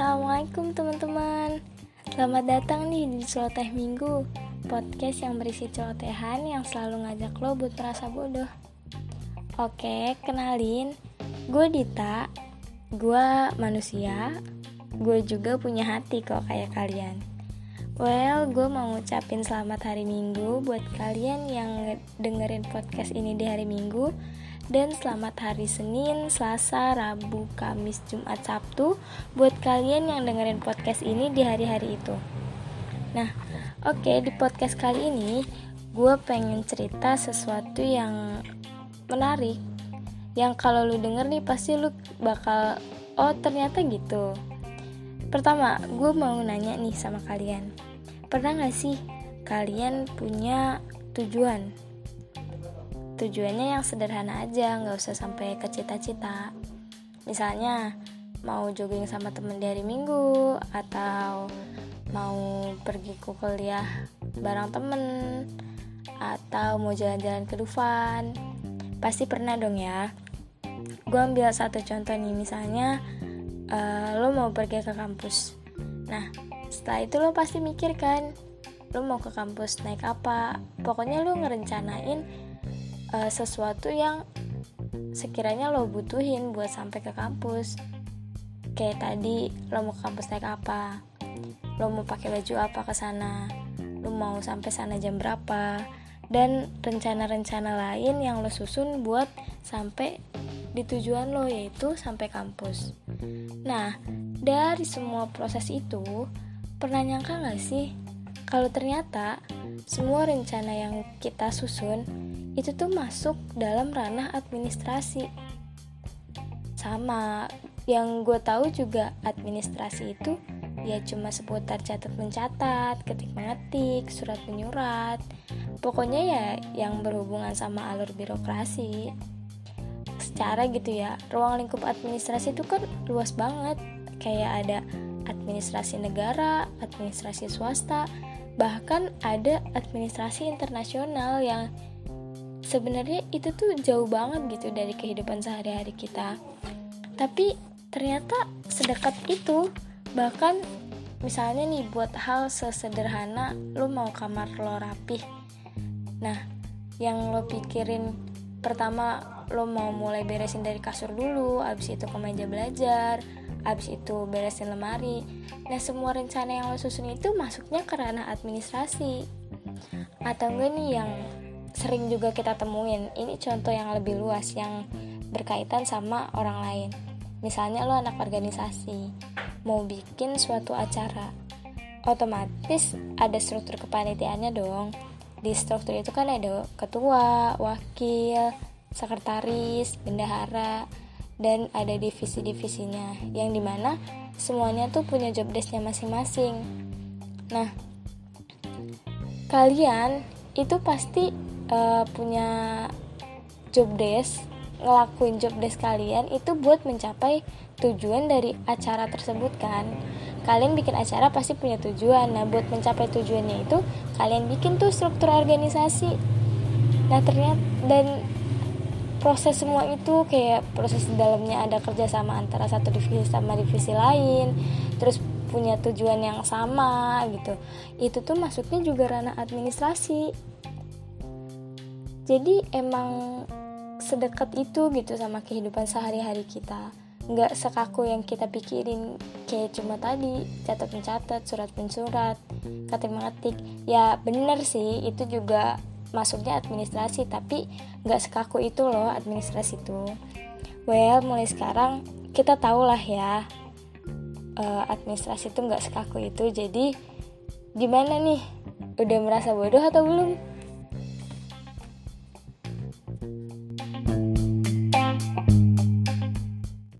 Assalamualaikum teman-teman. Selamat datang nih di Celoteh Minggu Podcast yang berisi celotehan yang selalu ngajak lo buat merasa bodoh. Oke, kenalin. Gue Dita. Gue manusia. Gue juga punya hati kok kayak kalian. Well, gue mau ngucapin selamat hari Minggu buat kalian yang dengerin podcast ini di hari Minggu dan selamat hari Senin, Selasa, Rabu, Kamis, Jumat, Sabtu buat kalian yang dengerin podcast ini di hari-hari itu. Nah, oke okay, di podcast kali ini gue pengen cerita sesuatu yang menarik yang kalau lu denger nih pasti lu bakal oh ternyata gitu. Pertama, gue mau nanya nih sama kalian. Pernah gak sih kalian punya tujuan tujuannya yang sederhana aja nggak usah sampai ke cita-cita. Misalnya mau jogging sama temen di hari minggu atau mau pergi ke kuliah bareng temen atau mau jalan-jalan ke Dufan. Pasti pernah dong ya. Gue ambil satu contoh nih misalnya uh, lo mau pergi ke kampus. Nah setelah itu lo pasti mikir kan lo mau ke kampus naik apa? Pokoknya lo ngerencanain uh, sesuatu yang sekiranya lo butuhin buat sampai ke kampus. Kayak tadi lo mau ke kampus naik apa? Lo mau pakai baju apa ke sana? Lo mau sampai sana jam berapa? Dan rencana-rencana lain yang lo susun buat sampai di tujuan lo yaitu sampai kampus. Nah dari semua proses itu pernah nyangka gak sih? Kalau ternyata semua rencana yang kita susun itu tuh masuk dalam ranah administrasi. Sama yang gue tahu juga administrasi itu ya cuma seputar catat mencatat ketik mengetik surat menyurat. Pokoknya ya yang berhubungan sama alur birokrasi. Secara gitu ya ruang lingkup administrasi itu kan luas banget. Kayak ada administrasi negara administrasi swasta bahkan ada administrasi internasional yang sebenarnya itu tuh jauh banget gitu dari kehidupan sehari-hari kita. Tapi ternyata sedekat itu bahkan misalnya nih buat hal sesederhana lo mau kamar lo rapih. Nah yang lo pikirin pertama lo mau mulai beresin dari kasur dulu abis itu ke meja belajar abis itu beresin lemari. Nah semua rencana yang lo susun itu masuknya ke ranah administrasi. Atau enggak nih yang sering juga kita temuin. Ini contoh yang lebih luas yang berkaitan sama orang lain. Misalnya lo anak organisasi mau bikin suatu acara otomatis ada struktur kepanitiaannya dong. Di struktur itu kan ada ketua, wakil, sekretaris, bendahara, dan ada divisi-divisinya yang di mana semuanya tuh punya job desknya masing-masing. Nah, kalian itu pasti uh, punya job desk ngelakuin job desk kalian itu buat mencapai tujuan dari acara tersebut kan? Kalian bikin acara pasti punya tujuan. Nah buat mencapai tujuannya itu kalian bikin tuh struktur organisasi. Nah ternyata dan proses semua itu kayak proses di dalamnya ada kerjasama antara satu divisi sama divisi lain terus punya tujuan yang sama gitu. Itu tuh masuknya juga ranah administrasi jadi emang sedekat itu gitu sama kehidupan sehari-hari kita. Nggak sekaku yang kita pikirin kayak cuma tadi catat mencatat surat mensurat ketik mengetik. Ya bener sih itu juga masuknya administrasi tapi nggak sekaku itu loh administrasi itu. Well mulai sekarang kita tahu lah ya uh, administrasi itu nggak sekaku itu. Jadi gimana nih? Udah merasa bodoh atau belum